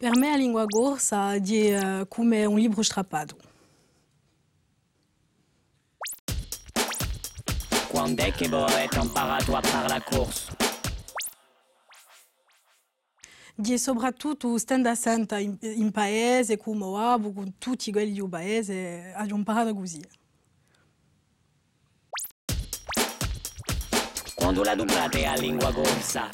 Per me a língua gorsa di uh, come un libro strappato. Quando è che avete imparato a fare la corsa? Di soprattutto stando assente in, in paese come Oabo, con tutti quelli del paese, abbiamo imparato così. Quando la dublate a lingua gorsa?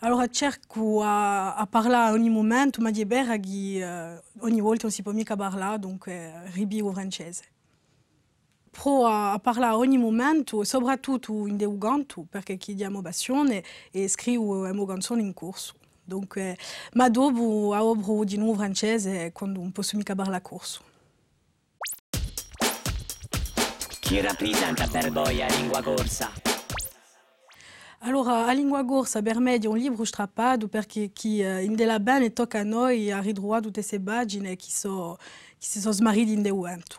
Allora cerco a, a ogni momento, ma di bera che uh, ogni volta non si può mica parlare, dunque ribigo francese. Pro a, a parlare ogni momento, soprattutto in deuganto, perché chiediamo passione e in corso. Dunque, ma dopo di nuovo francese quando non posso mica parlare corso. Chi rappresenta per voi a lingua gorsa? Allora, a língua gorsa per me è un libro strappato perché chi in della bene tocca a noi a ritrovare tutte queste pagine che, so, che si sono smarrite in.